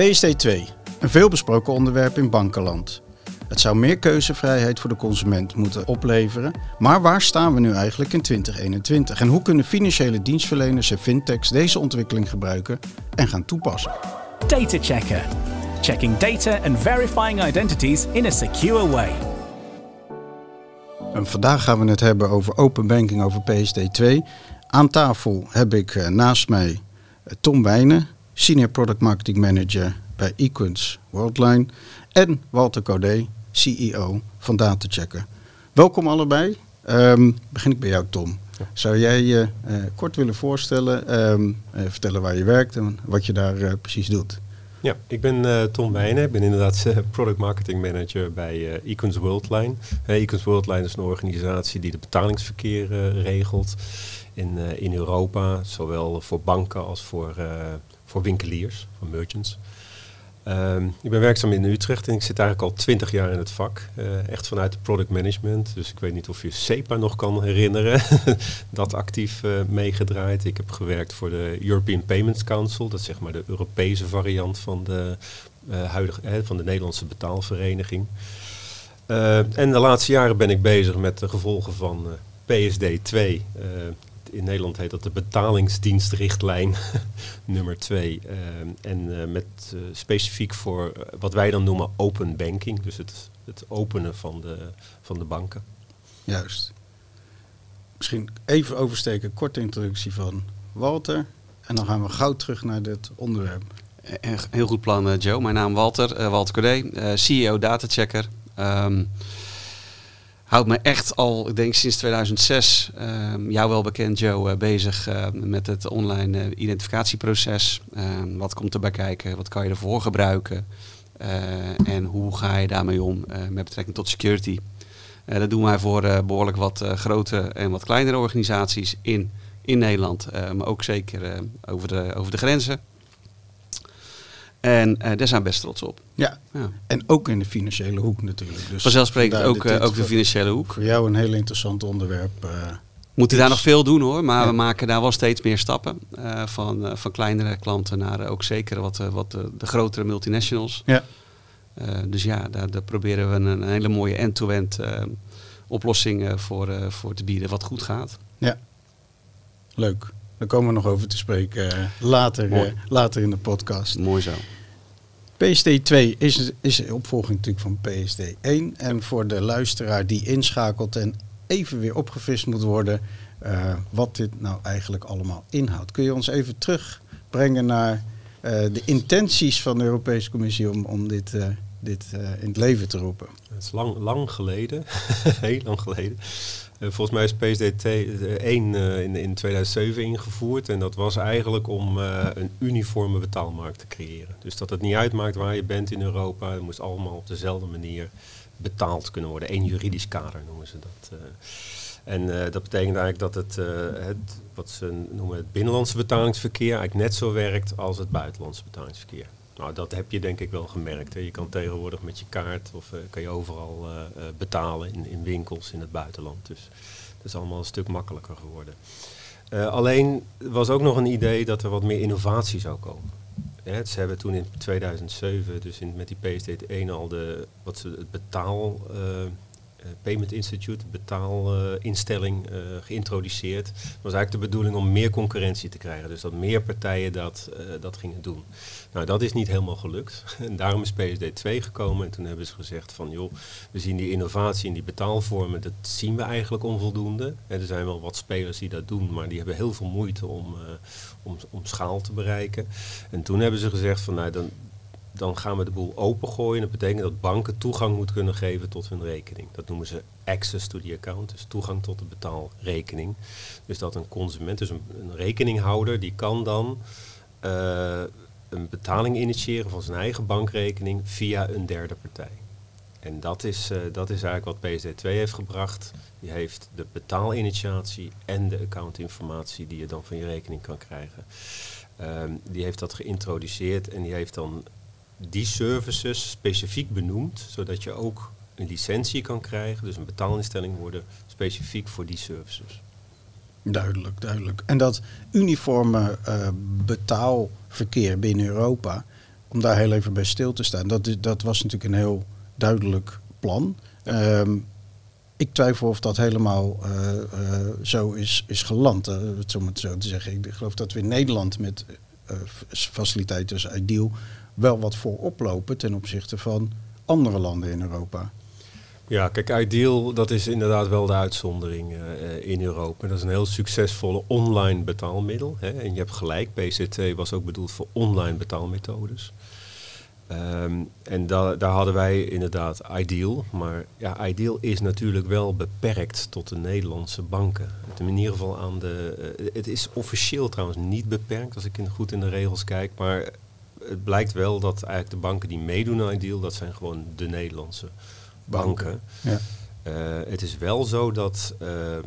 PSD2, een veelbesproken onderwerp in bankenland. Het zou meer keuzevrijheid voor de consument moeten opleveren. Maar waar staan we nu eigenlijk in 2021? En hoe kunnen financiële dienstverleners en fintechs deze ontwikkeling gebruiken en gaan toepassen? Data Checker. Checking data and verifying identities in a secure way. En vandaag gaan we het hebben over open banking, over PSD2. Aan tafel heb ik eh, naast mij eh, Tom Wijnen, Senior Product Marketing Manager bij Equins Worldline. En Walter Codé, CEO van DataChecker. Welkom allebei. Um, begin ik bij jou, Tom. Zou jij je uh, kort willen voorstellen, um, uh, vertellen waar je werkt en wat je daar uh, precies doet? Ja, ik ben Tom Wijnen. Ik ben inderdaad Product Marketing Manager bij Econs Worldline. Econs Worldline is een organisatie die de betalingsverkeer regelt in, in Europa. Zowel voor banken als voor, voor winkeliers, voor merchants. Um, ik ben werkzaam in Utrecht en ik zit eigenlijk al twintig jaar in het vak. Uh, echt vanuit product management. Dus ik weet niet of je SEPA nog kan herinneren. dat actief uh, meegedraaid. Ik heb gewerkt voor de European Payments Council. Dat is zeg maar de Europese variant van de, uh, huidige, van de Nederlandse betaalvereniging. en de laatste jaren ben ik bezig met de gevolgen van PSD 2 in Nederland heet dat de betalingsdienstrichtlijn nummer 2. Uh, en uh, met uh, specifiek voor wat wij dan noemen open banking, dus het, het openen van de, van de banken. Juist. Misschien even oversteken, korte introductie van Walter. En dan gaan we gauw terug naar dit onderwerp. Heel goed plan, Joe. Mijn naam Walter, Walter Codé, CEO Datachecker. Um, houdt me echt al, ik denk sinds 2006, uh, jou wel bekend Joe, uh, bezig uh, met het online uh, identificatieproces. Ehm, wat komt erbij kijken? Wat kan je ervoor gebruiken? en hoe ga je daarmee om met betrekking tot security? dat doen wij voor behoorlijk wat grote en wat kleinere organisaties in, in Nederland, maar ook zeker over, de, over de grenzen. En uh, daar zijn we best trots op. Ja. ja. en ook in de financiële hoek natuurlijk. Dus Vanzelfsprekend ook, uh, ook de financiële hoek. Voor jou een heel interessant onderwerp. Uh, Moeten daar nog veel doen hoor, maar ja. we maken daar wel steeds meer stappen. van, van kleinere klanten naar ook zeker wat, wat de grotere multinationals. Ja. dus ja, daar, daar, proberen we een, hele mooie end-to-end -end, oplossing voor, voor te bieden wat goed gaat. Ja, leuk. Daar komen we nog over te spreken uh, later, uh, later in de podcast. Mooi zo. PSD2 is, is een opvolging natuurlijk van PSD1. En voor de luisteraar die inschakelt en even weer opgevist moet worden... Uh, wat dit nou eigenlijk allemaal inhoudt. Kun je ons even terugbrengen naar de intenties van de Europese Commissie... om, om dit, dit in het leven te roepen? Het is lang, lang geleden, heel lang geleden... Uh, volgens mij is PSD 1 uh, in, in 2007 ingevoerd. En dat was eigenlijk om een uniforme betaalmarkt te creëren. Dus dat het niet uitmaakt waar je bent in Europa. Het moest allemaal op dezelfde manier betaald kunnen worden. Eén juridisch kader noemen ze dat. en dat betekent eigenlijk dat het, het, wat ze noemen het binnenlandse betalingsverkeer eigenlijk net zo werkt als het buitenlandse betalingsverkeer. Nou, dat heb je denk ik wel gemerkt. Hè. Je kan tegenwoordig met je kaart of uh, kan je overal uh, uh, betalen in, in, winkels in het buitenland. Dus dat is allemaal een stuk makkelijker geworden. alleen was ook nog een idee dat er wat meer innovatie zou komen. Ze hebben toen in 2007, dus in, met die PSD1 al de, wat ze het betaal eh, Payment Institute, betaalinstelling, uh, geïntroduceerd. Het was eigenlijk de bedoeling om meer concurrentie te krijgen. Dus dat meer partijen dat, uh, dat gingen doen. Nou, dat is niet helemaal gelukt. En daarom is PSD 2 gekomen. En toen hebben ze gezegd van, joh, we zien die innovatie in die betaalvormen, dat zien we eigenlijk onvoldoende. En er zijn wel wat spelers die dat doen, maar die hebben heel veel moeite om, om, om schaal te bereiken. En toen hebben ze gezegd van, nou, dan, dan gaan we de boel opengooien. Dat betekent dat banken toegang moeten kunnen geven tot hun rekening. Dat noemen ze access to the account, dus toegang tot de betaalrekening. Dus dat een consument, dus een, rekeninghouder, die kan dan uh, een betaling initiëren van zijn eigen bankrekening via een derde partij. En dat is, uh, dat is eigenlijk wat PSD2 heeft gebracht. Die heeft de betaalinitiatie en de accountinformatie die je dan van je rekening kan krijgen. Um, die heeft dat geïntroduceerd en die heeft dan die services specifiek benoemd, zodat je ook een licentie kan krijgen, dus een betaalinstelling worden specifiek voor die services. Duidelijk, duidelijk. En dat uniforme uh, betaalverkeer binnen Europa, om daar heel even bij stil te staan. Dat, dat was natuurlijk een heel duidelijk plan. Ehm, ik twijfel of dat helemaal eh, eh, zo is, is geland, eh, het om het zo te zeggen. Ik geloof dat we in Nederland met eh, faciliteiten als Ideal wel wat voorop lopen ten opzichte van andere landen in Europa. Ja, kijk, Ideal, dat is inderdaad wel de uitzondering eh, in Europa. Dat is een heel succesvolle online betaalmiddel. Hè. En je hebt gelijk, PCT was ook bedoeld voor online betaalmethodes. Ehm, en da daar hadden wij inderdaad Ideal. Maar ja, Ideal is natuurlijk wel beperkt tot de Nederlandse banken. In ieder geval aan de... eh, het is officieel trouwens niet beperkt, als ik in, goed in de regels kijk. Maar het blijkt wel dat eigenlijk de banken die meedoen aan Ideal, dat zijn gewoon de Nederlandse banken. Ja. Eh, het is wel zo dat eh,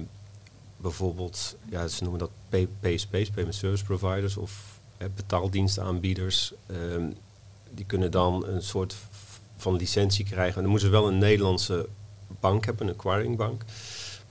bijvoorbeeld, ja, ze noemen dat PSP's, Payment Service Providers of betaaldienstaanbieders, ehm, die kunnen dan een soort van licentie krijgen. En dan moeten ze wel een Nederlandse bank hebben, een acquiringbank.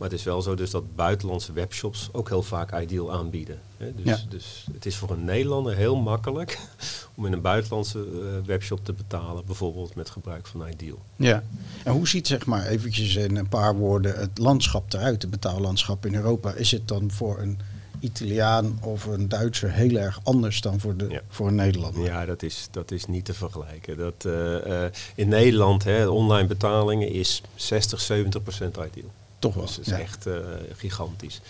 Maar het is wel zo dus dat buitenlandse webshops ook heel vaak Ideal aanbieden. Hè. Dus, Ja. dus het is voor een Nederlander heel makkelijk om in een buitenlandse eh, webshop te betalen, bijvoorbeeld met gebruik van Ideal. Ja. En hoe ziet zeg maar eventjes in een paar woorden het landschap eruit, het betaallandschap in Europa? Is het dan voor een Italiaan of een Duitser heel erg anders dan voor, de, Ja. voor een Nederlander? Ja, dat is, dat is niet te vergelijken. Dat, eh, eh, in Nederland, hè, online betalingen is 60, 70 procent ideal. Toch wel. Dus is ja. echt eh, gigantisch.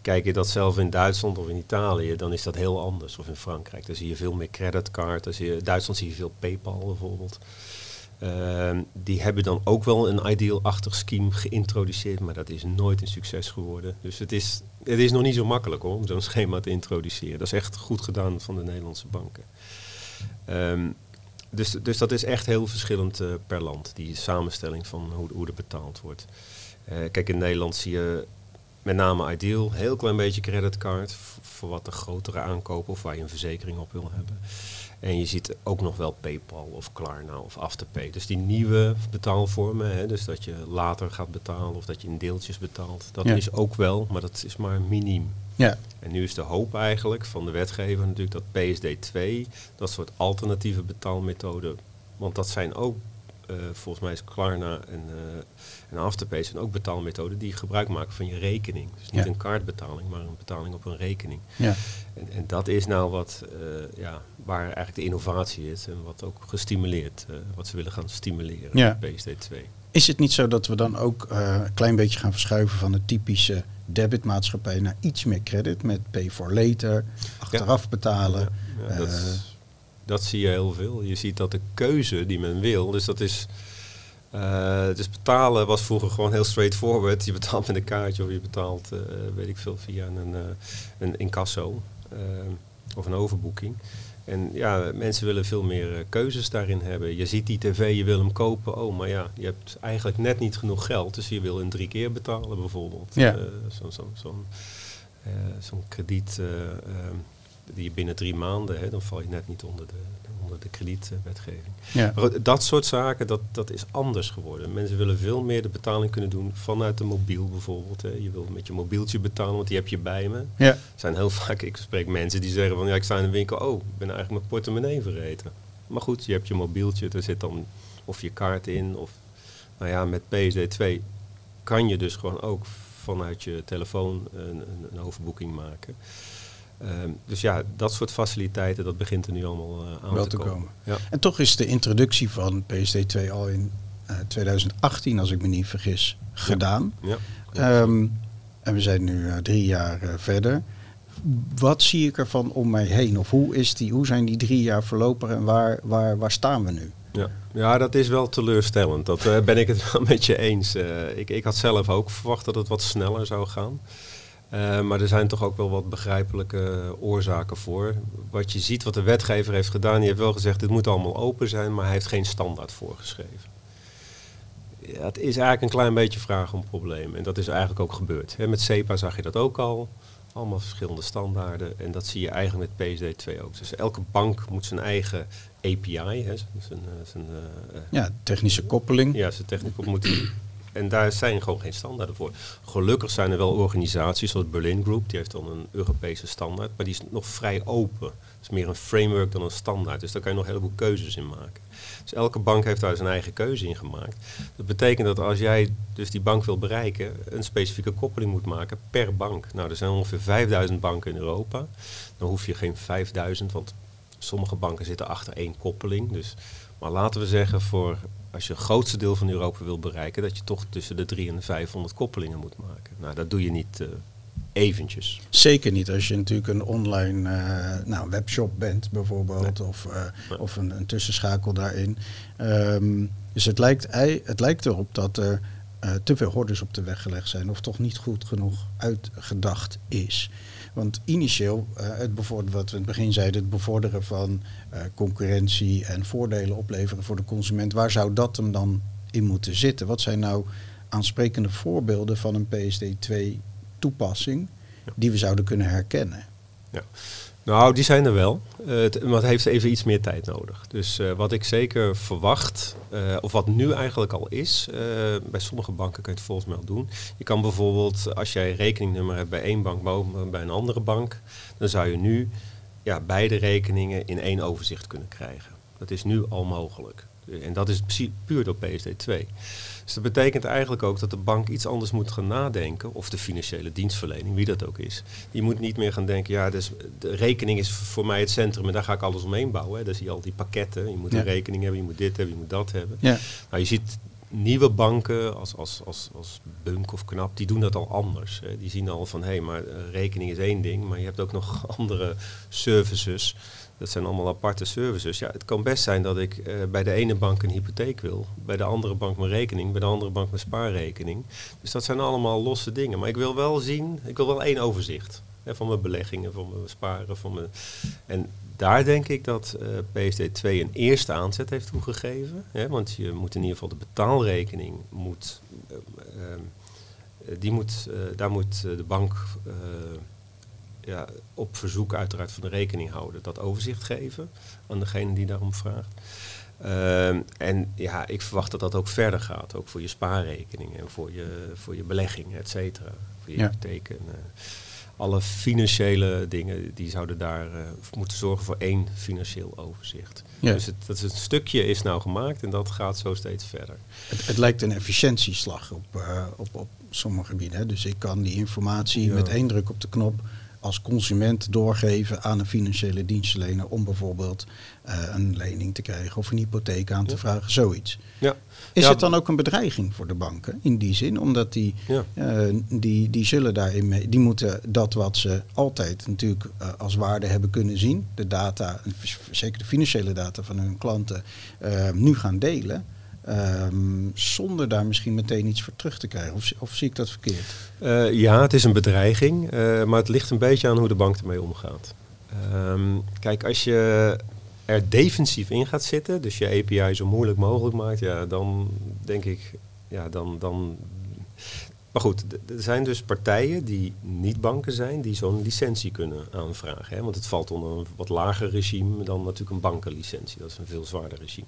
Kijk je dat zelf in Duitsland of in Italië, dan is dat heel anders. Of in Frankrijk, daar zie je veel meer creditcard. Daar zie je, in Duitsland zie je veel PayPal bijvoorbeeld. Ehm, die hebben dan ook wel een ideal-achtig scheme geïntroduceerd, maar dat is nooit een succes geworden. Dus het is, het is nog niet zo makkelijk hoor, om zo'n schema te introduceren. Dat is echt goed gedaan van de Nederlandse banken. Ehm, dus, dus dat is echt heel verschillend eh, per land, die samenstelling van hoe, hoe er betaald wordt. Eh, kijk, in Nederland zie je met name Ideal, heel klein beetje creditcard voor wat de grotere aankopen of waar je een verzekering op wil hebben. En je ziet ook nog wel PayPal of Klarna of Afterpay. Dus die nieuwe betaalvormen, hè, dus dat je later gaat betalen of dat je in deeltjes betaalt, dat Ja. is ook wel, maar dat is maar miniem. Ja. En nu is de hoop eigenlijk van de wetgever natuurlijk dat PSD2, dat soort alternatieve betaalmethoden, want dat zijn ook, volgens mij is Klarna en, eh en Afterpay zijn ook betaalmethoden die gebruik maken van je rekening. Dus niet Ja. een kaartbetaling, maar een betaling op een rekening. Ja. En, en dat is nou wat, eh, ja, waar eigenlijk de innovatie is en wat ook gestimuleerd, eh, wat ze willen gaan stimuleren Ja. met PSD2. Is het niet zo dat we dan ook eh, een klein beetje gaan verschuiven van de typische debitmaatschappij naar iets meer credit met pay for later, achteraf betalen? Ja, ja, dat, Eh, dat zie je heel veel. Je ziet dat de keuze die men wil, dus dat is. eh, dus betalen was vroeger gewoon heel straightforward. Je betaalt met een kaartje of je betaalt, eh, weet ik veel, via een, eh, een incasso of een overboeking. En ja, mensen willen veel meer keuzes daarin hebben. Je ziet die tv, je wil hem kopen. Oh, maar ja, je hebt eigenlijk net niet genoeg geld. Dus je wil een drie keer betalen bijvoorbeeld. Ja. Zo'n zo, zo'n eh, zo'n krediet eh, ehm, die je binnen drie maanden, hè, dan val je net niet onder de, onder de kredietwetgeving. ja. Maar dat soort zaken, dat, dat is anders geworden. Mensen willen veel meer de betaling kunnen doen vanuit de mobiel bijvoorbeeld. Hè. Je wil met je mobieltje betalen, want die heb je bij me. ja. Zijn heel vaak, ik spreek mensen die zeggen van ja, ik sta in de winkel, oh, ik ben eigenlijk mijn portemonnee vergeten. Maar goed, je hebt je mobieltje, er zit dan of je kaart in, of nou ja, met PSD2 kan je dus gewoon ook vanuit je telefoon een, een, een overboeking maken. Ehm, dus ja, dat soort faciliteiten, dat begint er nu allemaal eh, aan Wel te, komen. komen. Ja. En toch is de introductie van PSD2 al in eh, 2018, als ik me niet vergis, gedaan. Ja, Ehm, en we zijn nu eh, drie jaar eh, verder. Wat zie ik ervan om mij heen? Of hoe, is die, hoe zijn die drie jaar verlopen en waar, waar, waar staan we nu? Ja. ja, dat is wel teleurstellend. Dat eh, ben ik het wel met je eens. Eh, ik, ik had zelf ook verwacht dat het wat sneller zou gaan. Eh, maar er zijn toch ook wel wat begrijpelijke oorzaken voor. Wat je ziet, wat de wetgever heeft gedaan, die heeft wel gezegd, dit moet allemaal open zijn, maar hij heeft geen standaard voorgeschreven. Ja, het is eigenlijk een klein beetje vraag om problemen. En dat is eigenlijk ook gebeurd. Met SEPA zag je dat ook al. Allemaal verschillende standaarden. En dat zie je eigenlijk met PSD2 ook. Dus elke bank moet zijn eigen API, hè, zijn, zijn, eh, zijn, eh, Ja, technische koppeling. ja, zijn techniek op moet En daar zijn gewoon geen standaarden voor. Gelukkig zijn er wel organisaties zoals Berlin Group, die heeft dan een Europese standaard, maar die is nog vrij open. Het is meer een framework dan een standaard. Dus daar kan je nog een heleboel keuzes in maken. Dus elke bank heeft daar zijn eigen keuze in gemaakt. Dat betekent dat als jij dus die bank wil bereiken, een specifieke koppeling moet maken per bank. Nou, er zijn ongeveer 5000 banken in Europa. Dan hoef je geen 5000, want sommige banken zitten achter één koppeling. Dus, maar laten we zeggen, voor als je het grootste deel van Europa wil bereiken, dat je toch tussen de 300 en 500 koppelingen moet maken. Nou, dat doe je niet uh, eventjes. Zeker niet als je natuurlijk een online uh, nou, webshop bent bijvoorbeeld, of, uh, of een, een, tussenschakel daarin. Um, dus het lijkt, het lijkt erop dat er te veel hordes op de weg gelegd zijn, of toch niet goed genoeg uitgedacht is. Want initieel, uh, het bevorderen, wat we in het begin zeiden, het bevorderen van uh, concurrentie en voordelen opleveren voor de consument, waar zou dat hem dan in moeten zitten? Wat zijn nou aansprekende voorbeelden van een PSD2 toepassing die we zouden kunnen herkennen? Ja. Nou, die zijn er wel. Uh, het, maar het heeft even iets meer tijd nodig. Dus uh, wat ik zeker verwacht, uh, of wat nu eigenlijk al is, bij sommige banken kun je het volgens mij al doen. Je kan bijvoorbeeld, als jij rekeningnummer hebt bij één bank, maar bij een andere bank, dan zou je nu ja, beide rekeningen in één overzicht kunnen krijgen. Dat is nu al mogelijk. En dat is puur door PSD2. Dus dat betekent eigenlijk ook dat de bank iets anders moet gaan nadenken, of de financiële dienstverlening, wie dat ook is. Die moet niet meer gaan denken, ja, dus de rekening is voor mij het centrum en daar ga ik alles omheen bouwen. Hè. Dan zie je al die pakketten, je moet een rekening hebben, je moet dit hebben, je moet dat hebben. Ja. Nou, je ziet nieuwe banken als, als, als, als Bunk of Knap, die doen dat al anders. Hè. Die zien al van, hé, hey, maar rekening is één ding, maar je hebt ook nog andere services. Dat zijn allemaal aparte services. Ja, het kan best zijn dat ik uh, bij de ene bank een hypotheek wil, bij de andere bank mijn rekening, bij de andere bank mijn spaarrekening. Dus dat zijn allemaal losse dingen. Maar ik wil wel zien, ik wil wel één overzicht hè, van mijn beleggingen, van mijn sparen. Van mijn en daar denk ik dat uh, PSD2 een eerste aanzet heeft toegegeven. Hè, want je moet in ieder geval de betaalrekening moet. Uh, die moet, daar moet de bank ja, op verzoek uiteraard van de rekening houden, dat overzicht geven aan degene die daarom vraagt. Uh, en ja, ik verwacht dat dat ook verder gaat, ook voor je spaarrekeningen en voor je, voor je beleggingen, et cetera. Voor je ja. hypotheken. Uh, alle financiële dingen die zouden daar uh, moeten zorgen voor één financieel overzicht. Ja. Dus het, dat is een stukje is nou gemaakt en dat gaat zo steeds verder. Het, het lijkt een efficiëntieslag op, uh, op, op sommige gebieden. Hè? Dus ik kan die informatie ja. met één druk op de knop als consument doorgeven aan een financiële dienstverlener om bijvoorbeeld uh, een lening te krijgen of een hypotheek aan te ja. vragen, zoiets. Ja. Is ja, het dan ook een bedreiging voor de banken in die zin? Omdat die, uh, die, die zullen daarin mee, die moeten dat wat ze altijd natuurlijk uh, als waarde hebben kunnen zien, de data, zeker de financiële data van hun klanten, nu gaan delen. Um, zonder daar misschien meteen iets voor terug te krijgen. Of, of zie ik dat verkeerd? Uh, ja, het is een bedreiging, uh, maar het ligt een beetje aan hoe de bank ermee omgaat. Um, kijk, als je er defensief in gaat zitten, dus je API zo moeilijk mogelijk maakt, ja, dan denk ik, ja, dan. dan maar goed, er zijn dus partijen die niet banken zijn, die zo'n licentie kunnen aanvragen. Hè? Want het valt onder een wat lager regime dan natuurlijk een bankenlicentie. Dat is een veel zwaarder regime.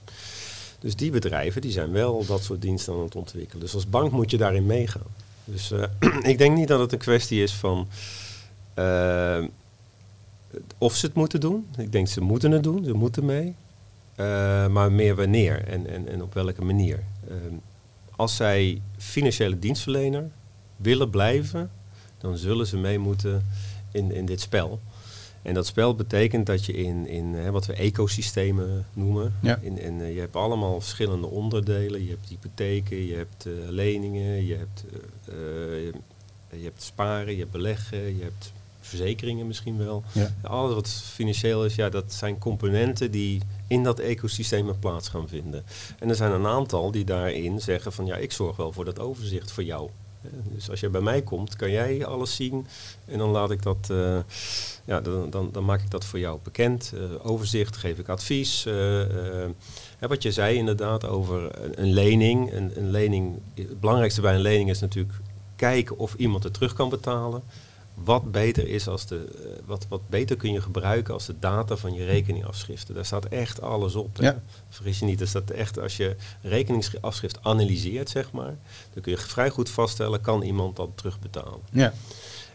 Dus die bedrijven die zijn wel dat soort diensten aan het ontwikkelen. Dus als bank moet je daarin meegaan. Dus uh, ik denk niet dat het een kwestie is van uh, of ze het moeten doen. Ik denk ze moeten het doen, ze moeten mee. Uh, maar meer wanneer en, en, en op welke manier. als zij financiële dienstverlener willen blijven, dan zullen ze mee moeten in, in dit spel. En dat spel betekent dat je in, in hè, wat we ecosystemen noemen. Ja. In, in, uh, je hebt allemaal verschillende onderdelen. Je hebt hypotheken, je hebt uh, leningen, je hebt, uh, je, je, hebt sparen, je hebt beleggen, je hebt verzekeringen misschien wel. Ja. Alles wat financieel is, ja, dat zijn componenten die in dat ecosysteem plaats gaan vinden. En er zijn een aantal die daarin zeggen van ja, ik zorg wel voor dat overzicht voor jou. Dus als je bij mij komt, kan jij alles zien en dan laat ik dat, uh, ja, dan, dan, dan, maak ik dat voor jou bekend. Uh, overzicht, geef ik advies. Uh, wat je zei inderdaad over een, een lening. Een, een, lening. Het belangrijkste bij een lening is natuurlijk kijken of iemand het terug kan betalen. Wat beter is als de, eh, wat, wat beter kun je gebruiken als de data van je rekeningafschriften. Daar staat echt alles op. Ja. Vergis je niet, er staat echt, als je rekeningafschrift analyseert, zeg maar, dan kun je vrij goed vaststellen, kan iemand dat terugbetalen. Ja,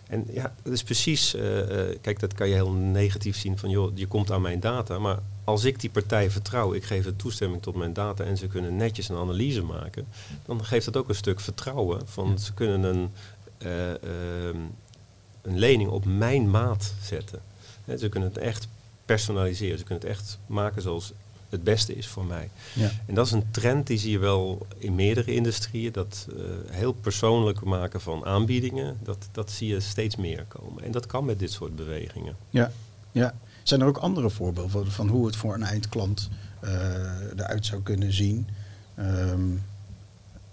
En ja, dat is precies, eh, eh, kijk, dat kan je heel negatief zien van, joh, je komt aan mijn data, maar als ik die partij vertrouw, ik geef de toestemming tot mijn data en ze kunnen netjes een analyse maken, dan geeft dat ook een stuk vertrouwen van ze kunnen een, eh, ehm, een lening op mijn maat zetten. Ze kunnen het echt personaliseren, ze kunnen het echt maken zoals het beste is voor mij. ja. En dat is een trend die zie je wel in meerdere industrieën. Dat eh, heel persoonlijk maken van aanbiedingen, dat, dat zie je steeds meer komen. En dat kan met dit soort bewegingen. Ja, ja. Zijn er ook andere voorbeelden van, van hoe het voor een eindklant eh, eruit zou kunnen zien? Ehm,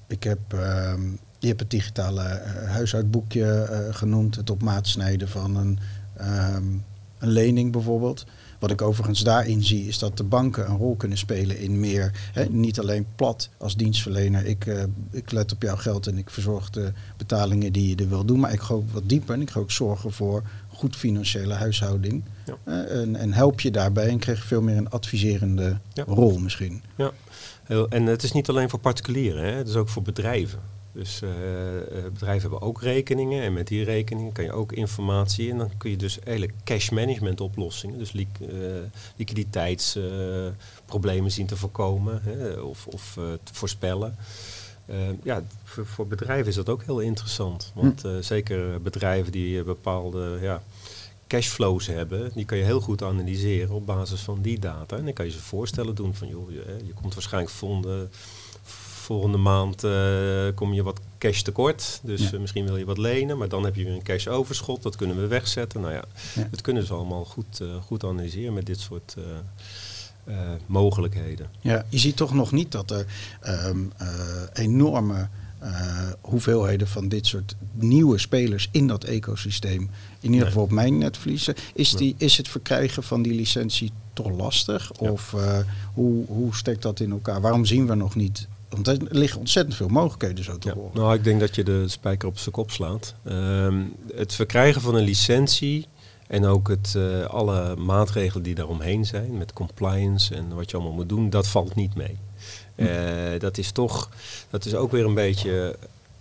ik heb, ehm, je hebt het digitale eh, huishoudboekje eh, genoemd, het op maat snijden van een, ehm, een lening bijvoorbeeld. Wat ik overigens daarin zie, is dat de banken een rol kunnen spelen in meer, hè, niet alleen plat als dienstverlener. Ik, eh, ik let op jouw geld en ik verzorg de betalingen die je er wil doen. Maar ik ga ook wat dieper en ik ga ook zorgen voor goed financiële huishouding. Ja. En, en help je daarbij en krijg je veel meer een adviserende Ja. rol misschien. Ja. En het is niet alleen voor particulieren, hè? het is ook voor bedrijven. Dus eh, eh, bedrijven hebben ook rekeningen en met die rekeningen kan je ook informatie en dan kun je dus hele cash management oplossingen, dus li liquiditeitsproblemen zien te voorkomen hè? of, of eh, te voorspellen. Eh, ja, voor, voor bedrijven is dat ook heel interessant. Want eh, zeker bedrijven die eh, bepaalde ja, cashflows hebben, die kan je heel goed analyseren op basis van die data. En dan kan je ze voorstellen doen van, joh, je, komt waarschijnlijk volgende, volgende maand eh, kom je wat cash tekort. Dus Ja. eh, misschien wil je wat lenen, maar dan heb je weer een cash overschot. Dat kunnen we wegzetten. Nou ja, Ja. dat kunnen ze allemaal goed, eh, goed analyseren met dit soort mogelijkheden. Ja, je ziet toch nog niet dat er ehm, eh, enorme hoeveelheden van dit soort nieuwe spelers in dat ecosysteem, in ieder Nee. geval op mijn netvliezen, is, die, is het verkrijgen van die licentie toch lastig? Ja. Of hoe, hoe steekt dat in elkaar? Waarom zien we nog niet? Want er liggen ontzettend veel mogelijkheden zo te Ja, horen. nou, ik denk dat je de spijker op zijn kop slaat. Ehm, het verkrijgen van een licentie en ook het, eh, alle maatregelen die daaromheen zijn, met compliance en wat je allemaal moet doen, dat valt niet mee. Eh, dat is toch, dat is ook weer een beetje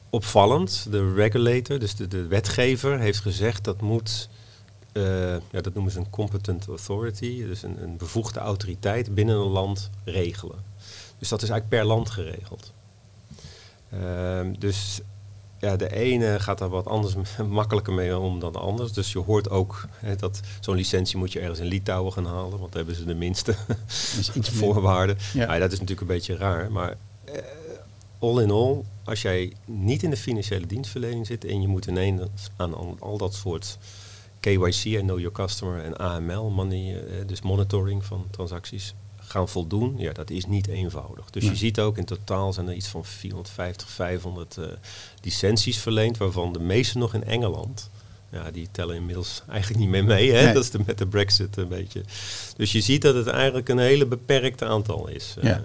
opvallend. De regulator, dus de, de wetgever, heeft gezegd dat moet, eh, ja, dat noemen ze een competent authority, dus een, een bevoegde autoriteit binnen een land regelen. Dus dat is eigenlijk per land geregeld. Ehm, dus ja, de ene gaat daar wat anders makkelijker mee om dan de ander. Dus je hoort ook hè, dat zo'n licentie moet je ergens in Litouwen gaan halen, want daar hebben ze de minste voorwaarden. Ja. Ja. dat is natuurlijk een beetje raar, maar eh, all in all, als jij niet in de financiële dienstverlening zit en je moet ineens aan al, al dat soort KYC en Know Your Customer en AML, money, eh, dus monitoring van transacties, gaan voldoen, ja, dat is niet eenvoudig. Dus Nee. je ziet ook in totaal zijn er iets van 450, 500 eh, licenties verleend, waarvan de meeste nog in Engeland. Ja, die tellen inmiddels eigenlijk niet meer mee. Hè? Nee. Dat is de, met de brexit een beetje. Dus je ziet dat het eigenlijk een hele beperkt aantal is. Ja. Eh,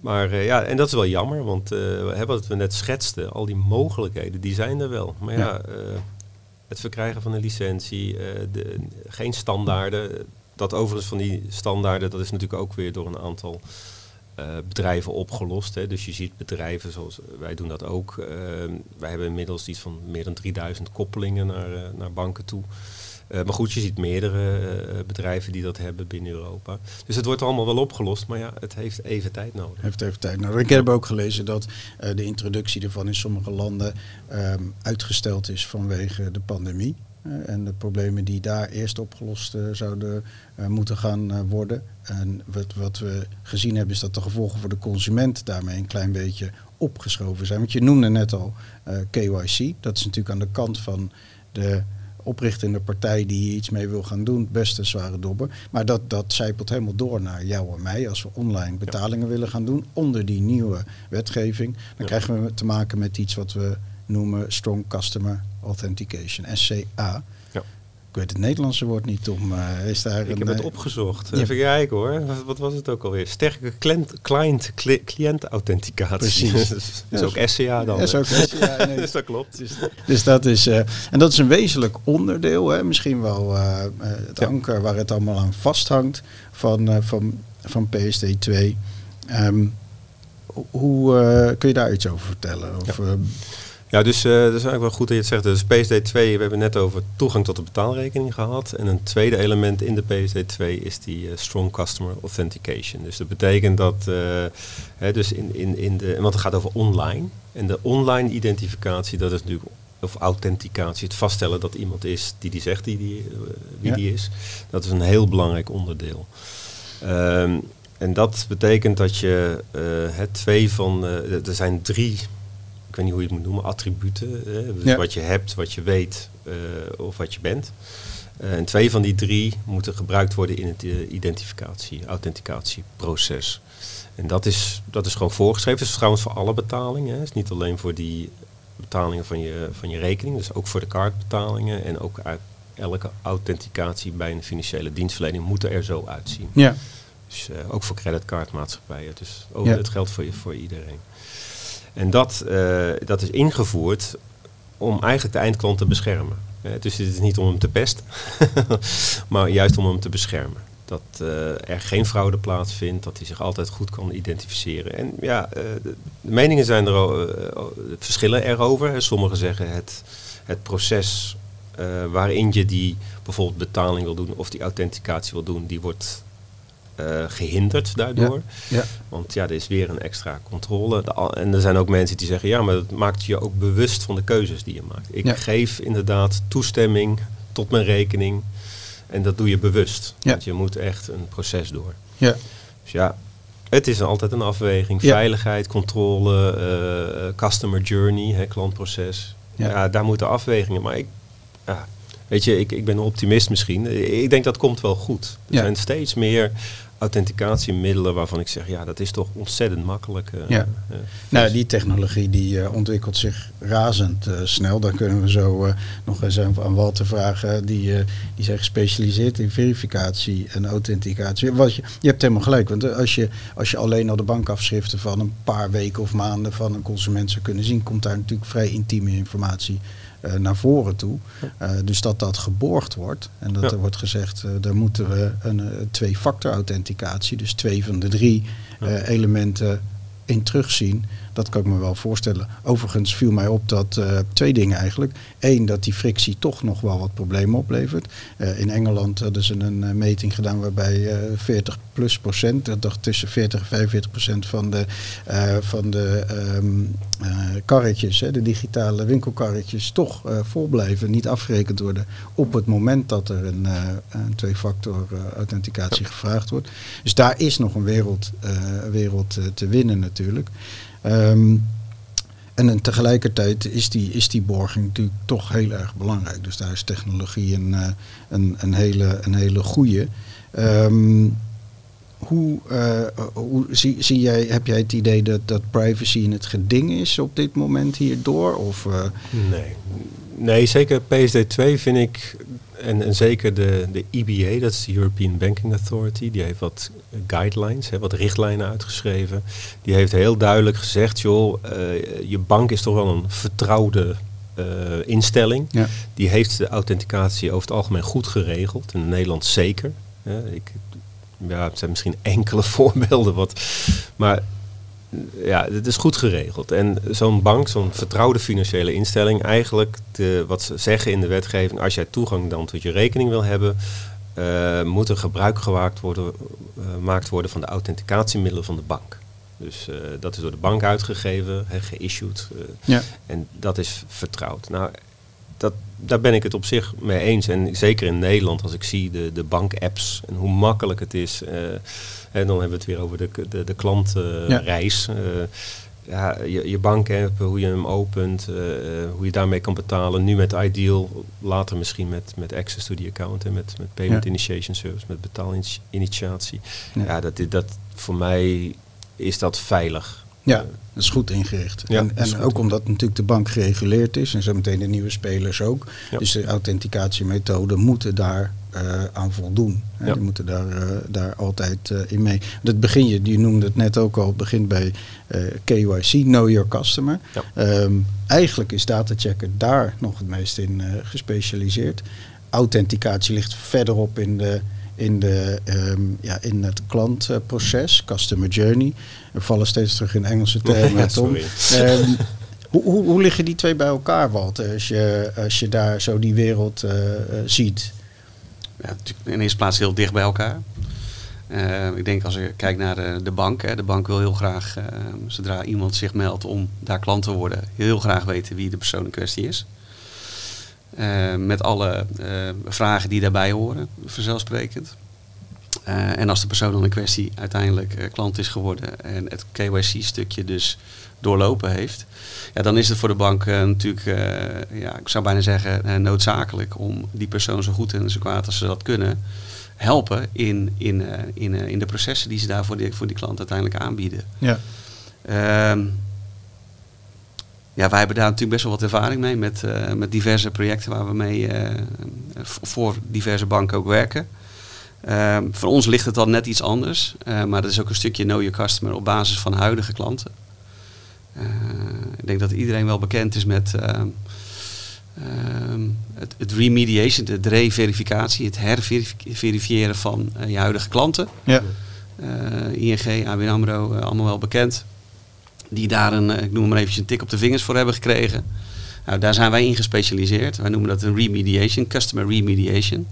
maar eh, ja, en dat is wel jammer, want wat we net schetsten, al die mogelijkheden, die zijn er wel. Maar ja, Ja. het verkrijgen van een licentie, de, geen standaarden. Dat overigens van die standaarden, dat is natuurlijk ook weer door een aantal eh, bedrijven opgelost. Hè. Dus je ziet bedrijven zoals wij doen dat ook. Eh, wij hebben inmiddels iets van meer dan 3000 koppelingen naar, eh, naar banken toe. Eh, maar goed, je ziet meerdere eh, bedrijven die dat hebben binnen Europa. Dus het wordt allemaal wel opgelost, maar ja, het heeft even tijd nodig. Heeft even tijd nodig. Ik heb ook gelezen dat eh, de introductie ervan in sommige landen ehm, uitgesteld is vanwege de pandemie. Eh, en de problemen die daar eerst opgelost eh, zouden eh, moeten gaan worden. En wat, wat we gezien hebben is dat de gevolgen voor de consument daarmee een klein beetje opgeschoven zijn. Want je noemde net al KYC. Dat is natuurlijk aan de kant van de oprichtende partij die hier iets mee wil gaan doen, best een zware dobber. Maar dat, dat zijpelt helemaal door naar jou en mij als we online betalingen willen gaan doen onder die nieuwe wetgeving. Dan Ja. krijgen we te maken met iets wat we noemen Strong Customer Authentication, SCA. Ja. Ik weet het Nederlandse woord niet om. Uh, is daar ik een, heb het eh, opgezocht. ja. Even kijken hoor. Wat, wat was het ook alweer? Sterke client, client, cli- cliëntauthenticatie. Precies. dat is, dat is ook SCA dan. Is ook SCA, nee. dus dat klopt. Dus, dus dat is, eh, en dat is een wezenlijk onderdeel, hè, misschien wel eh, eh, het anker waar het allemaal aan vasthangt van, eh, van, van PSD2. Ehm, ho- hoe eh, kun je daar iets over vertellen? Of, eh, Ja, dus eh, dat is eigenlijk wel goed dat je het zegt. Dus PSD2, we hebben net over toegang tot de betaalrekening gehad. En een tweede element in de PSD2 is die eh, Strong Customer Authentication. Dus dat betekent dat, eh, hè, dus in, in, in de, want het gaat over online. En de online identificatie, dat is natuurlijk, of authenticatie, het vaststellen dat iemand is die die zegt die die, wie Ja. die is. Dat is een heel belangrijk onderdeel. Ehm, en dat betekent dat je het twee van, er zijn drie ik weet niet hoe je het moet noemen, attributen. Hè? Dus Ja. wat je hebt, wat je weet eh, of wat je bent. Eh, en twee van die drie moeten gebruikt worden in het eh, identificatie, authenticatieproces. En dat is, dat is gewoon voorgeschreven. Dat is trouwens voor alle betalingen. Het is niet alleen voor die betalingen van je, van je rekening, dus ook voor de kaartbetalingen en ook uit elke authenticatie bij een financiële dienstverlening moet er zo uitzien. ja, Dus ook voor creditcardmaatschappijen. Dus over, Ja. het geldt voor, je, voor iedereen. En dat, eh, dat is ingevoerd om eigenlijk de eindklant te beschermen. Eh, dus het is niet om hem te pesten, maar juist om hem te beschermen. Dat eh, er geen fraude plaatsvindt, dat hij zich altijd goed kan identificeren. En ja, de, meningen zijn er al, verschillen erover. Sommigen zeggen het, het proces waarin je die bijvoorbeeld betaling wil doen of die authenticatie wil doen, die wordt eh, gehinderd daardoor. ja, Want ja, er is weer een extra controle. De en er zijn ook mensen die zeggen, ja, maar dat maakt je ook bewust van de keuzes die je maakt. Ik Ja. geef inderdaad toestemming tot mijn rekening. En dat doe je bewust. Want je moet echt een proces door. ja, Dus ja, het is altijd een afweging. Veiligheid, controle, eh, customer journey, hè, klantproces. Ja. Daar moeten afwegingen. Maar ik, ja, weet je, ik, ik ben een optimist misschien. Ik denk dat komt wel goed. Er Ja. zijn steeds meer authenticatiemiddelen waarvan ik zeg, ja, dat is toch ontzettend makkelijk. eh, Ja. eh, Nou, die technologie die eh, ontwikkelt zich razend snel. Daar kunnen we zo nog eens aan, Walter vragen. Die, die zijn gespecialiseerd in verificatie en authenticatie. Wat je, je hebt helemaal gelijk. Want als je, als je alleen al de bankafschriften van een paar weken of maanden van een consument zou kunnen zien, komt daar natuurlijk vrij intieme informatie naar voren toe. Eh, dus dat dat geborgd wordt. En dat er wordt gezegd, eh, daar moeten we een eh, twee-factor authenticatie, dus twee van de drie eh, elementen in terugzien. Dat kan ik me wel voorstellen. Overigens viel mij op dat eh, twee dingen eigenlijk. Eén, dat die frictie toch nog wel wat problemen oplevert. Eh, in Engeland hadden ze een eh, meting gedaan waarbij eh 40 plus procent, dat dacht tussen 40 en 45 procent van de, van de ehm, eh, karretjes, hè, de digitale winkelkarretjes, toch vol blijven, niet afgerekend worden op het moment dat er een, een twee-factor authenticatie gevraagd wordt. Dus daar is nog een wereld, wereld te winnen natuurlijk. Ehm, en tegelijkertijd is die, is die borging natuurlijk toch heel erg belangrijk. Dus daar is technologie een, eh, een, een, hele, een hele goede. Ehm, hoe, eh, hoe zie, zie jij, heb jij het idee dat, dat privacy in het geding is op dit moment hierdoor? Of, eh, Nee. nee, zeker PSD2 vind ik, en, en zeker de, de EBA, dat is de European Banking Authority, die heeft wat guidelines, hè, wat richtlijnen uitgeschreven. Die heeft heel duidelijk gezegd, joh, eh, je bank is toch wel een vertrouwde eh, instelling. ja. Die heeft de authenticatie over het algemeen goed geregeld, in Nederland zeker. Hè. ik, ja, het zijn misschien enkele voorbeelden, wat, maar ja, het is goed geregeld. En zo'n bank, zo'n vertrouwde financiële instelling, eigenlijk de, wat ze zeggen in de wetgeving, als jij toegang dan tot je rekening wil hebben, eh, moet er gebruik gemaakt worden, eh, gemaakt worden van de authenticatiemiddelen van de bank. Dus eh, dat is door de bank uitgegeven, geissued. Ja. en dat is vertrouwd. Nou, dat, daar ben ik het op zich mee eens. En zeker in Nederland, als ik zie de, de bankapps en hoe makkelijk het is. eh, en dan hebben we het weer over de, de, de klantreis. ja, je, je bankapp, hoe je hem opent, eh, hoe je daarmee kan betalen. Nu met Ideal, later misschien met, met access to the account en met, met payment Ja. initiation service, met betaalinitiatie. Ja. Ja, dat, dat voor mij is dat veilig. Ja, dat is goed ingericht. Ja, en en goed ook omdat natuurlijk de bank gereguleerd is en zo meteen de nieuwe spelers ook. Ja. Dus de authenticatiemethoden moeten daar eh, aan voldoen. Hè. Ja. Die moeten daar, eh, daar altijd eh, in mee. Dat begin je, je noemde het net ook al, het begint bij eh, KYC, Know Your Customer. Ehm, eigenlijk is datachecker daar nog het meest in eh, gespecialiseerd. Authenticatie ligt verderop in de in, de, ehm, ja, in het klantproces, customer journey. We vallen steeds terug in Engelse termen, Ja, Tom. Ehm, hoe, hoe, hoe liggen die twee bij elkaar, Walter, als je, als je daar zo die wereld eh, eh, ziet? Ja, natuurlijk in eerste plaats heel dicht bij elkaar. Eh, ik denk als je kijkt naar de, de bank. Hè, de bank wil heel graag, zodra iemand zich meldt om daar klant te worden, heel graag weten wie de persoon in kwestie is. Eh, met alle eh, vragen die daarbij horen, vanzelfsprekend. Eh, en als de persoon dan in kwestie uiteindelijk klant is geworden en het KYC-stukje dus doorlopen heeft, ja, dan is het voor de bank natuurlijk, ja, ik zou bijna zeggen, noodzakelijk om die persoon zo goed en zo kwaad als ze dat kunnen helpen in, in, in, in de processen die ze daar voor die, voor die klant uiteindelijk aanbieden. Ja. Ehm, ja, wij hebben daar natuurlijk best wel wat ervaring mee met, eh, met diverse projecten waar we mee eh, voor diverse banken ook werken. Ehm, voor ons ligt het dan net iets anders, eh, maar dat is ook een stukje know your customer op basis van huidige klanten. Eh, ik denk dat iedereen wel bekend is met ehm, ehm, het, het remediation, de re-verificatie, het herverifiëren van eh, je huidige klanten. Ja. Eh, ING, ABN AMRO, eh, allemaal wel bekend. Die daar een, eh, ik noem maar eventjes een tik op de vingers voor hebben gekregen. Nou, daar zijn wij in gespecialiseerd. Wij noemen dat een remediation, customer remediation.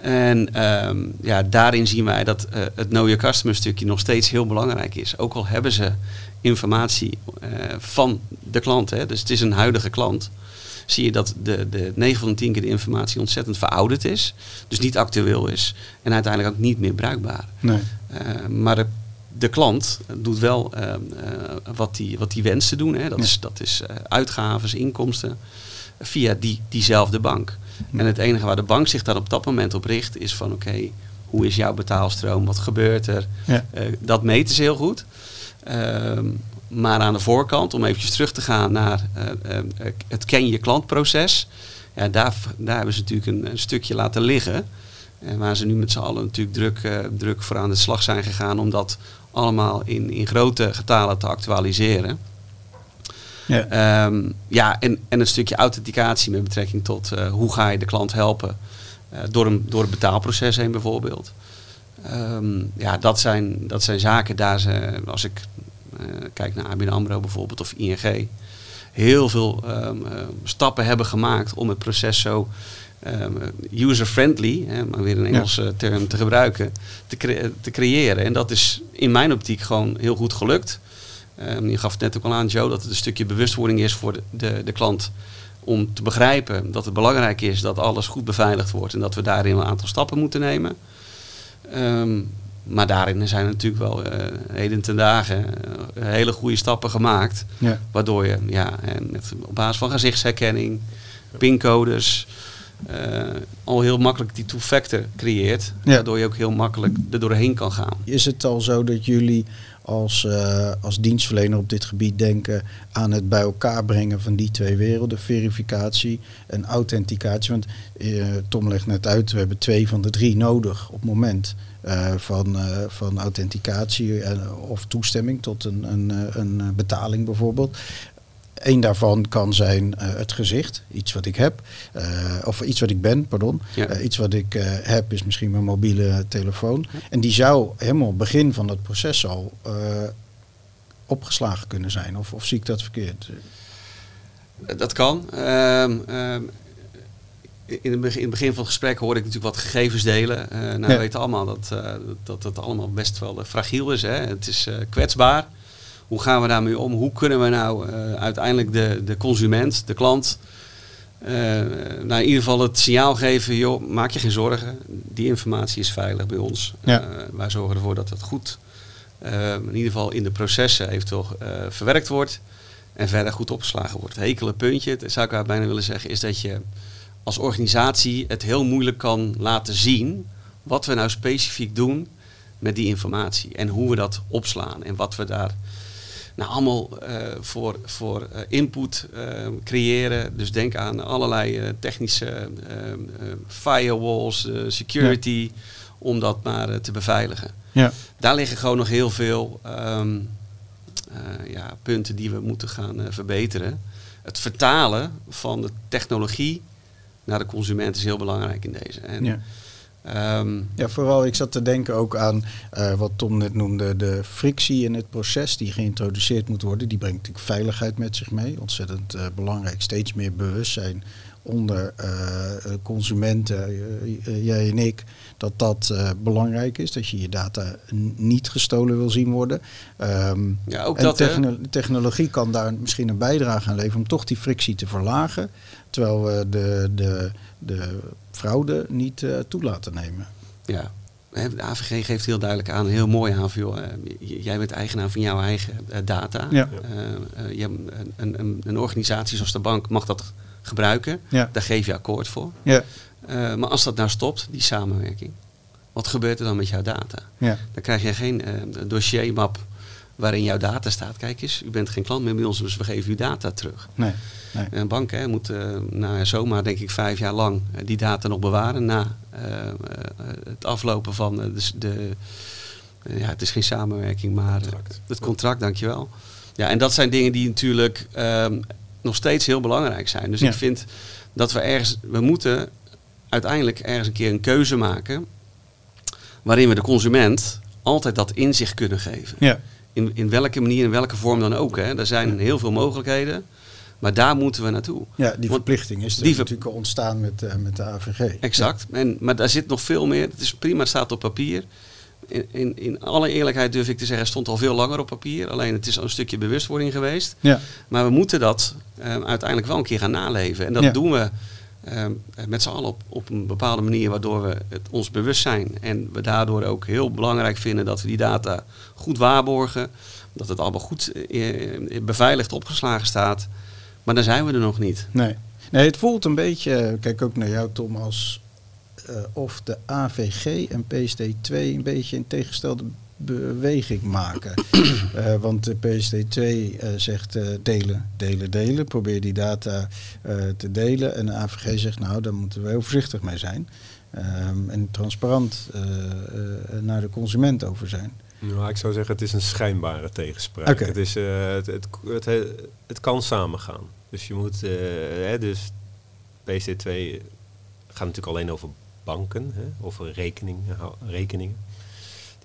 En ehm, ja, daarin zien wij dat eh, het know your customer stukje nog steeds heel belangrijk is. Ook al hebben ze informatie eh, van de klant, hè, dus het is een huidige klant, zie je dat de, de 9 van de 10 keer de informatie ontzettend verouderd is. Dus niet actueel is en uiteindelijk ook niet meer bruikbaar. Nee. Maar de, de klant doet wel eh, eh, wat hij wat die wenst te doen. Hè. Dat Ja. is, dat is eh, uitgaven, inkomsten via die, diezelfde bank. En het enige waar de bank zich dan op dat moment op richt is van oké, hoe is jouw betaalstroom? Wat gebeurt er? Ja. Eh, dat meten ze heel goed. Ehm, maar aan de voorkant, om eventjes terug te gaan naar het ken je klantproces. Ja, daar, daar hebben ze natuurlijk een, een stukje laten liggen. En waar ze nu met z'n allen natuurlijk druk, druk voor aan de slag zijn gegaan om dat allemaal in, in grote getalen te actualiseren. Ja. Ehm, ja, en, en een stukje authenticatie met betrekking tot eh, hoe ga je de klant helpen eh, door, een, door het betaalproces heen bijvoorbeeld. Ehm, ja, dat zijn, dat zijn zaken daar ze, als ik eh, kijk naar ABN AMRO bijvoorbeeld of ING, heel veel ehm, eh, stappen hebben gemaakt om het proces zo user-friendly, hè, maar weer een Ja. Engelse term te gebruiken, te, cre- te creëren. En dat is in mijn optiek gewoon heel goed gelukt. Ehm, je gaf het net ook al aan, Joe, dat het een stukje bewustwording is voor de, de, de klant. Om te begrijpen dat het belangrijk is dat alles goed beveiligd wordt en dat we daarin een aantal stappen moeten nemen. Ehm, maar daarin zijn natuurlijk wel eh, heden ten dagen eh, hele goede stappen gemaakt. Ja. Waardoor je ja, met, op basis van gezichtsherkenning, pincodes, eh, al heel makkelijk die two-factor creëert. Ja. Waardoor je ook heel makkelijk er doorheen kan gaan. Is het al zo dat jullie als, eh, als dienstverlener op dit gebied denken aan het bij elkaar brengen van die twee werelden, verificatie en authenticatie? Want eh, Tom legt net uit, we hebben twee van de drie nodig op het moment van, van authenticatie en, of toestemming tot een, een, een betaling bijvoorbeeld. Eén daarvan kan zijn eh, het gezicht, iets wat ik heb, eh, of iets wat ik ben, pardon. Ja. Eh, iets wat ik heb is misschien mijn mobiele telefoon. En die zou helemaal begin van dat proces al opgeslagen kunnen zijn. Of, of zie ik dat verkeerd? Dat kan. Ehm, ehm, in, het begin, in het begin van het gesprek hoorde ik natuurlijk wat gegevens delen. Nou, Ja. we weten allemaal dat, dat het allemaal best wel fragiel is. Hè? Het is kwetsbaar. Hoe gaan we daarmee om? Hoe kunnen we nou eh, uiteindelijk de, de consument, de klant, eh, nou in ieder geval het signaal geven, joh, maak je geen zorgen. Die informatie is veilig bij ons. Ja. Eh, wij zorgen ervoor dat het goed, in ieder geval in de processen eventueel verwerkt wordt. En verder goed opgeslagen wordt. Het hekele puntje, dat zou ik bijna willen zeggen, is dat je als organisatie het heel moeilijk kan laten zien wat we nou specifiek doen met die informatie. En hoe we dat opslaan en wat we daar Nou, allemaal eh, voor, voor eh, input eh, creëren. Dus denk aan allerlei technische firewalls, security, om dat maar te beveiligen. Ja. Daar liggen gewoon nog heel veel ehm, eh, ja, punten die we moeten gaan verbeteren. Het vertalen van de technologie naar de consument is heel belangrijk in deze. En, Ja. Ehm, Ja, vooral ik zat te denken ook aan eh, wat Tom net noemde, de frictie in het proces die geïntroduceerd moet worden. Die brengt natuurlijk veiligheid met zich mee. Ontzettend eh, belangrijk. Steeds meer bewustzijn onder eh, consumenten, jij en ik, dat dat belangrijk is. Dat je je data niet gestolen wil zien worden. Ehm, ja, ook en dat, hè? techno- technologie kan daar misschien een bijdrage aan leveren om toch die frictie te verlagen. Terwijl we de, de, de fraude niet eh, toe laten nemen. Ja. De AVG geeft heel duidelijk aan, heel mooi aan, van, joh, eh, jij bent eigenaar van jouw eigen eh, data. Ja. Een, een, een, organisatie zoals de bank mag dat gebruiken. Ja. Daar geef je akkoord voor. Ja, maar als dat nou stopt, die samenwerking, wat gebeurt er dan met jouw data? ja. Dan krijg je geen dossiermap waarin jouw data staat. Kijk eens, u bent geen klant meer bij ons, dus we geven uw data terug. Nee, nee. Een bank hè, moet eh nou, ja, zomaar, denk ik, vijf jaar lang eh, die data nog bewaren na eh, eh, het aflopen van de. de ja, het is geen samenwerking, maar Contract. het contract, dankjewel. Ja, en dat zijn dingen die natuurlijk ehm, nog steeds heel belangrijk zijn. Dus Ja. ik vind dat we ergens, we moeten uiteindelijk ergens een keer een keuze maken waarin we de consument altijd dat inzicht kunnen geven. Ja, In, in welke manier, in welke vorm dan ook. Hè. Er zijn heel veel mogelijkheden, maar daar moeten we naartoe. ja die verplichting is die natuurlijk ontstaan met, eh, met de AVG. Exact. En, maar daar zit nog veel meer. Het is prima, het staat op papier. In, in, in alle eerlijkheid durf ik te zeggen, het stond al veel langer op papier. Alleen het is al een stukje bewustwording geweest. Ja, Maar we moeten dat eh, uiteindelijk wel een keer gaan naleven. En dat Ja. doen we met z'n allen op, op een bepaalde manier, waardoor we het ons bewust zijn. En we daardoor ook heel belangrijk vinden dat we die data goed waarborgen. Dat het allemaal goed eh, beveiligd opgeslagen staat. Maar dan zijn we er nog niet. nee. Nee, het voelt een beetje, eh, kijk ook naar jou Tom, eh, of de AVG en PSD2 een beetje een tegengestelde beweging maken. Eh, want de PSD2 eh, zegt eh, delen, delen, delen. Probeer die data te delen. En de AVG zegt nou, daar moeten we heel voorzichtig mee zijn. Ehm, en transparant naar de consument over zijn. Nou, ik zou zeggen, het is een schijnbare tegenspraak. Het, is, het, het, het, het kan samengaan. Dus je moet, hè, dus PC2 gaat natuurlijk alleen over banken, hè, over rekeningen, rekeningen.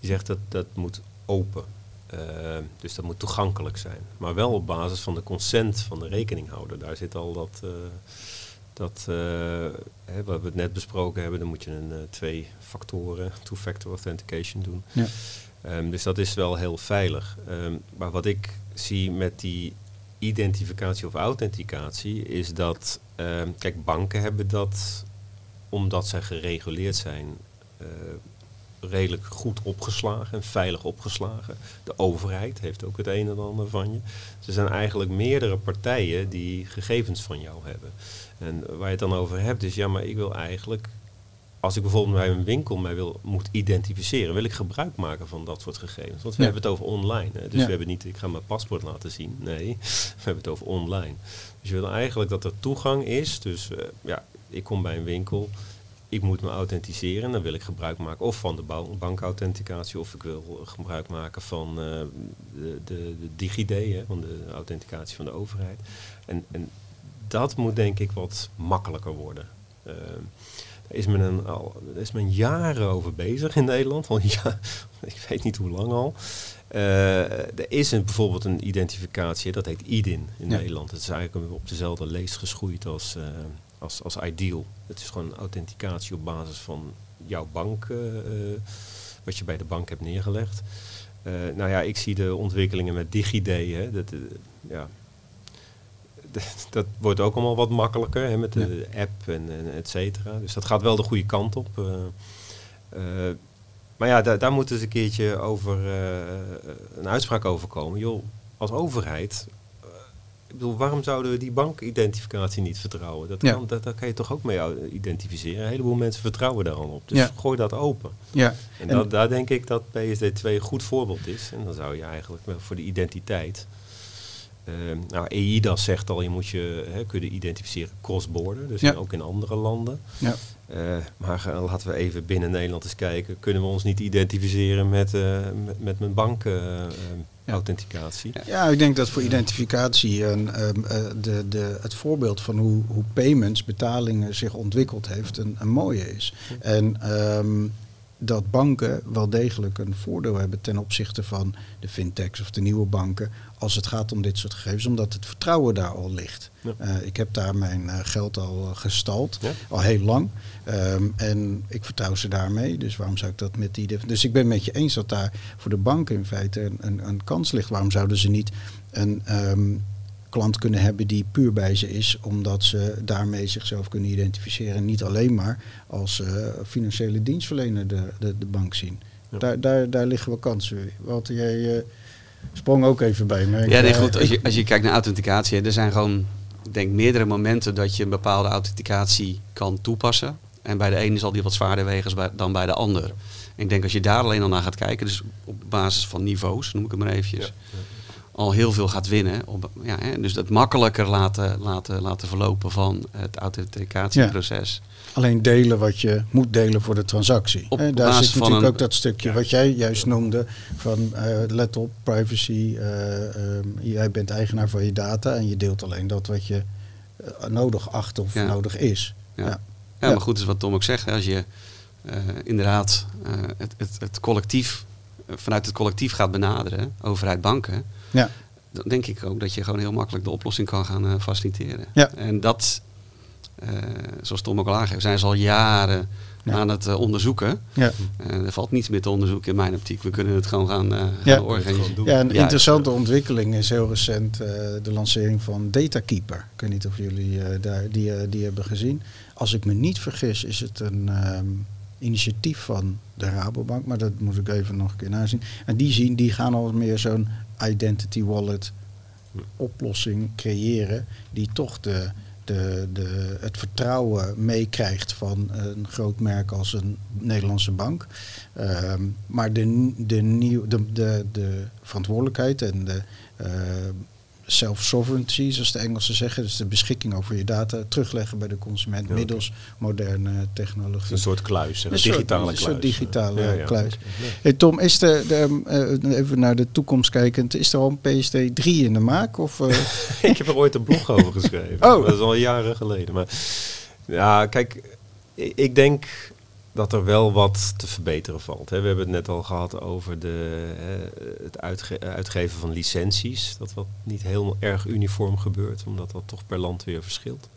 Die zegt dat dat moet open. Eh, dus dat moet toegankelijk zijn. Maar wel op basis van de consent van de rekeninghouder. Daar zit al dat, eh, dat hè, wat we het net besproken hebben. Dan moet je een twee factoren, two-factor authentication doen. Ja. Ehm, dus dat is wel heel veilig. Ehm, maar wat ik zie met die identificatie of authenticatie is dat, ehm, kijk, banken hebben dat omdat zij gereguleerd zijn, redelijk goed opgeslagen en veilig opgeslagen. De overheid heeft ook het een en ander van je. Dus er zijn eigenlijk meerdere partijen die gegevens van jou hebben. En waar je het dan over hebt is, ja, maar ik wil eigenlijk als ik bijvoorbeeld bij een winkel mij wil, moet identificeren, wil ik gebruik maken van dat soort gegevens. Want we Ja. hebben het over online. Hè? Dus Ja. we hebben niet, ik ga mijn paspoort laten zien. Nee, we hebben het over online. Dus je wil eigenlijk dat er toegang is. Dus eh, ja, ik kom bij een winkel, ik moet me authenticeren. Dan wil ik gebruik maken of van de bankauthenticatie, of ik wil gebruik maken van eh, de, de, de DigiD, hè, van de authenticatie van de overheid. En, en dat moet denk ik wat makkelijker worden. Daar is men, een, al, is men jaren over bezig in Nederland. Al ja, ik weet niet hoe lang al. Eh, er is een, bijvoorbeeld een identificatie, dat heet IDIN in Ja. Nederland. Het is eigenlijk op dezelfde leest geschoeid als, eh, als, als Ideal. Het is gewoon authenticatie op basis van jouw bank, eh, eh, wat je bij de bank hebt neergelegd. Eh, nou ja, ik zie de ontwikkelingen met DigiD. Hè, dat, ja, dat, wordt ook allemaal wat makkelijker hè, met de app en, en et cetera. Dus dat gaat wel de goede kant op. maar ja, daar, daar moet eens een keertje over een uitspraak over komen. Joh, als overheid, eh, bedoel, waarom zouden we die bankidentificatie niet vertrouwen? Dat Ja. kan, dat, daar kan je toch ook mee au- identificeren. Een heleboel mensen vertrouwen daar al op. Dus Ja. gooi dat open. Ja, En, En- dat, daar denk ik dat PSD2 een goed voorbeeld is. En dan zou je eigenlijk voor de identiteit. eh, nou, EIDAS zegt al, je moet je hè, kunnen identificeren cross-border, dus Ja. in- ook in andere landen. ja. Eh, maar laten we even binnen Nederland eens kijken. Kunnen we ons niet identificeren met, eh, met, met mijn bankauthenticatie? Ja, ik denk dat voor identificatie een, ehm, eh, de, de, het voorbeeld van hoe, hoe payments, betalingen zich ontwikkeld heeft, een, een mooie is. En ehm, dat banken wel degelijk een voordeel hebben ten opzichte van de fintechs of de nieuwe banken als het gaat om dit soort gegevens, omdat het vertrouwen daar al ligt. Ja. Eh, ik heb daar mijn eh, geld al eh, gestald, Ja. al heel lang. Ehm, en ik vertrouw ze daarmee, dus waarom zou ik dat met die... Dus ik ben met je eens dat daar voor de banken in feite een, een, een kans ligt. Waarom zouden ze niet een ehm, klant kunnen hebben die puur bij ze is, omdat ze daarmee zichzelf kunnen identificeren. En niet alleen maar als eh, financiële dienstverlener de, de, de bank zien. Ja. Daar, daar, daar liggen wel kansen. Walter, jij eh, sprong ook even bij me. Ja, nee, Ik, goed. eh, Als je, als je kijkt naar authenticatie, er zijn gewoon, ik denk, meerdere momenten dat je een bepaalde authenticatie kan toepassen. En bij de ene zal die wat zwaarder wegen dan bij de ander. En ik denk als je daar alleen al naar gaat kijken, dus op basis van niveaus, noem ik het maar eventjes, al heel veel gaat winnen. Op, ja, hè, dus het makkelijker laten, laten, laten verlopen van het authenticatieproces. Alleen delen wat je moet delen voor de transactie. Op daar zit natuurlijk een- ook dat stukje wat jij juist noemde van eh, let op, privacy. eh, ehm, jij bent eigenaar van je data en je deelt alleen dat wat je eh, nodig acht of Ja. nodig is. Ja. Maar goed, is wat Tom ook zegt. Als je inderdaad het, het, het collectief, vanuit het collectief gaat benaderen, overheid banken, Ja. dan denk ik ook dat je gewoon heel makkelijk de oplossing kan gaan eh, faciliteren. Ja. En dat, eh, zoals Tom ook al aangeeft, zijn ze al jaren Ja. aan het eh, onderzoeken. Ja. Er valt niets meer te onderzoeken in mijn optiek. We kunnen het gewoon gaan, eh Ja. gaan organiseren. Ja, een interessante ontwikkeling is heel recent eh, de lancering van Datakeeper. Ik weet niet of jullie eh, daar, die, die hebben gezien. Als ik me niet vergis is het een ehm, initiatief van de Rabobank, maar dat moet ik even nog een keer nazien. En die, zien, die gaan al meer zo'n identity wallet oplossing creëren die toch de, de, de, het vertrouwen meekrijgt van een groot merk als een Nederlandse bank. Ehm, maar de, de, nieuw, de, de, de verantwoordelijkheid en de eh, self-sovereignty, zoals de Engelsen zeggen, dus de beschikking over je data, terugleggen bij de consument Ja, middels moderne technologie. een soort kluis, een, Een soort- digitale een kluis. soort digitale Ja, ja. kluis. Hey Tom, is de, de, eh, even naar de toekomst kijkend, is er al een PSD 3 in de maak? Of, eh, ik heb er ooit een blog over geschreven. Oh. Dat is al jaren geleden. Maar ja, kijk, ik denk dat er wel wat te verbeteren valt. We hebben het net al gehad over de, het uitge- uitgeven van licenties. Dat wat niet heel erg uniform gebeurt, omdat dat toch per land weer verschilt.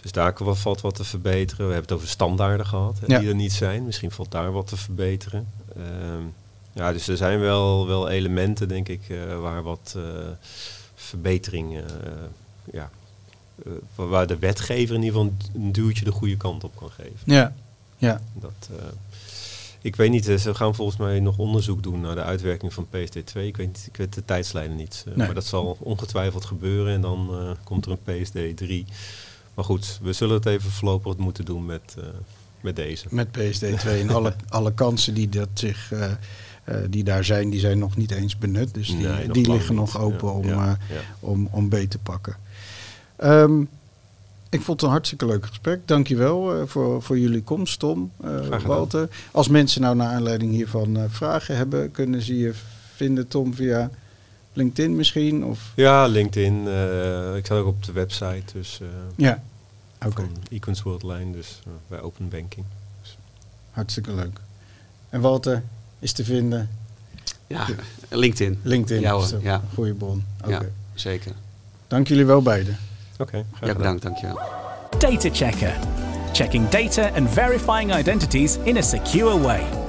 Dus daar kan wel- valt wat te verbeteren. We hebben het over standaarden gehad, Ja. die er niet zijn. Misschien valt daar wat te verbeteren. Ehm, ja, dus er zijn wel, wel elementen, denk ik, eh, waar wat eh, verbetering, eh, ja, wa- waar de wetgever in ieder geval een duwtje de goede kant op kan geven. ja, ja. Dat, eh, ik weet niet, eh, ze gaan volgens mij nog onderzoek doen naar de uitwerking van PSD2. Ik weet, niet, ik weet de tijdslijnen niet. eh, Nee. Maar dat zal ongetwijfeld gebeuren en dan komt er een PSD3. Maar goed, we zullen het even voorlopig moeten doen met, met deze. Met PSD 2 en alle, alle kansen die, dat zich, die daar zijn, die zijn nog niet eens benut. Dus die, Nee, nog die liggen nog open Ja, om, ja, om, om beet te pakken. Ehm, ik vond het een hartstikke leuk gesprek. Dankjewel eh voor, voor jullie komst, Tom, eh, gedaan. Walter. Als mensen nou naar aanleiding hiervan eh, vragen hebben, kunnen ze je vinden, Tom, via LinkedIn misschien? Of, Ja, LinkedIn. eh, ik sta ook op de website dus, eh ja, oké. van Econs Worldline, dus bij Open Banking. Hartstikke leuk. En Walter is te vinden? Ja, LinkedIn. LinkedIn Ja, hoor, ja. goede bron. Oké. Ja, zeker. Dank jullie wel beiden. Oké, graag Ja, bedankt, dankjewel. Data Checker. Checking data and verifying identities in a secure way.